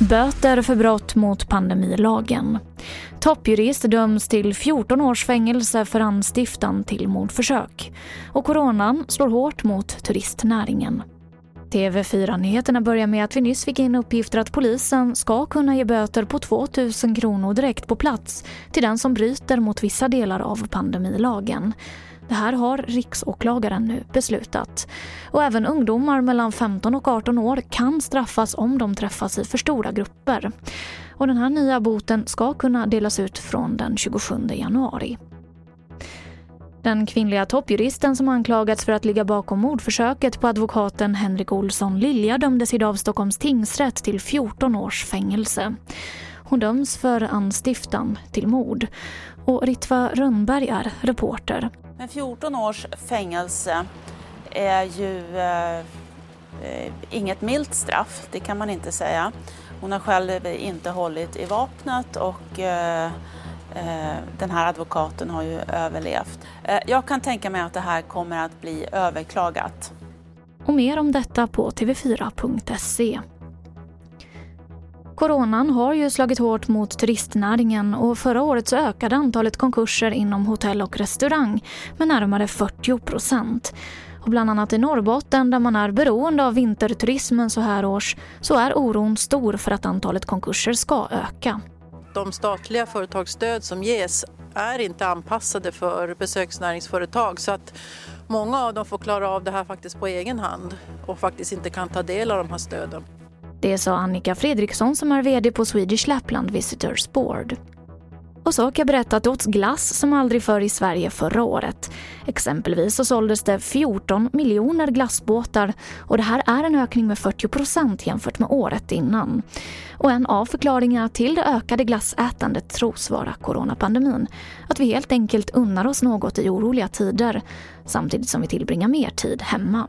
Böter för brott mot pandemilagen. Toppjurist döms till 14 års fängelse för anstiftan till mordförsök. Och coronan slår hårt mot turistnäringen. TV4-nyheterna börjar med att vi nyss fick in uppgifter att polisen ska kunna ge böter på 2 000 kronor direkt på plats till den som bryter mot vissa delar av pandemilagen. Det här har riksåklagaren nu beslutat. Och även ungdomar mellan 15 och 18 år kan straffas om de träffas i för stora grupper. Och den här nya boten ska kunna delas ut från den 27 januari. Den kvinnliga toppjuristen som anklagats för att ligga bakom mordförsöket på advokaten Henrik Olsson Lilja dömdes idag av Stockholms tingsrätt till 14 års fängelse. Hon döms för anstiftan till mord. Och Ritva Rönnberg är reporter. Men 14 års fängelse är ju eh, inget milt straff, det kan man inte säga. Hon har själv inte hållit i vapnet och eh, eh den här advokaten har ju överlevt. Eh, jag kan tänka mig att det här kommer att bli överklagat. Och mer om detta på tv4.se. Coronan har ju slagit hårt mot turistnäringen och förra året så ökade antalet konkurser inom hotell och restaurang med närmare 40 procent. Och bland annat i Norrbotten där man är beroende av vinterturismen så här års så är oron stor för att antalet konkurser ska öka. De statliga företagsstöd som ges är inte anpassade för besöksnäringsföretag så att många av dem får klara av det här faktiskt på egen hand och faktiskt inte kan ta del av de här stöden. Det sa Annika Fredriksson som är VD på Swedish Lapland Visitors Board. Och så har jag berättat att det åts glass som aldrig förr i Sverige förra året. Exempelvis så såldes det 14 miljoner glassbåtar och det här är en ökning med 40 procent jämfört med året innan. Och en av förklaringarna till det ökade glassätandet tros vara coronapandemin. Att vi helt enkelt unnar oss något i oroliga tider samtidigt som vi tillbringar mer tid hemma.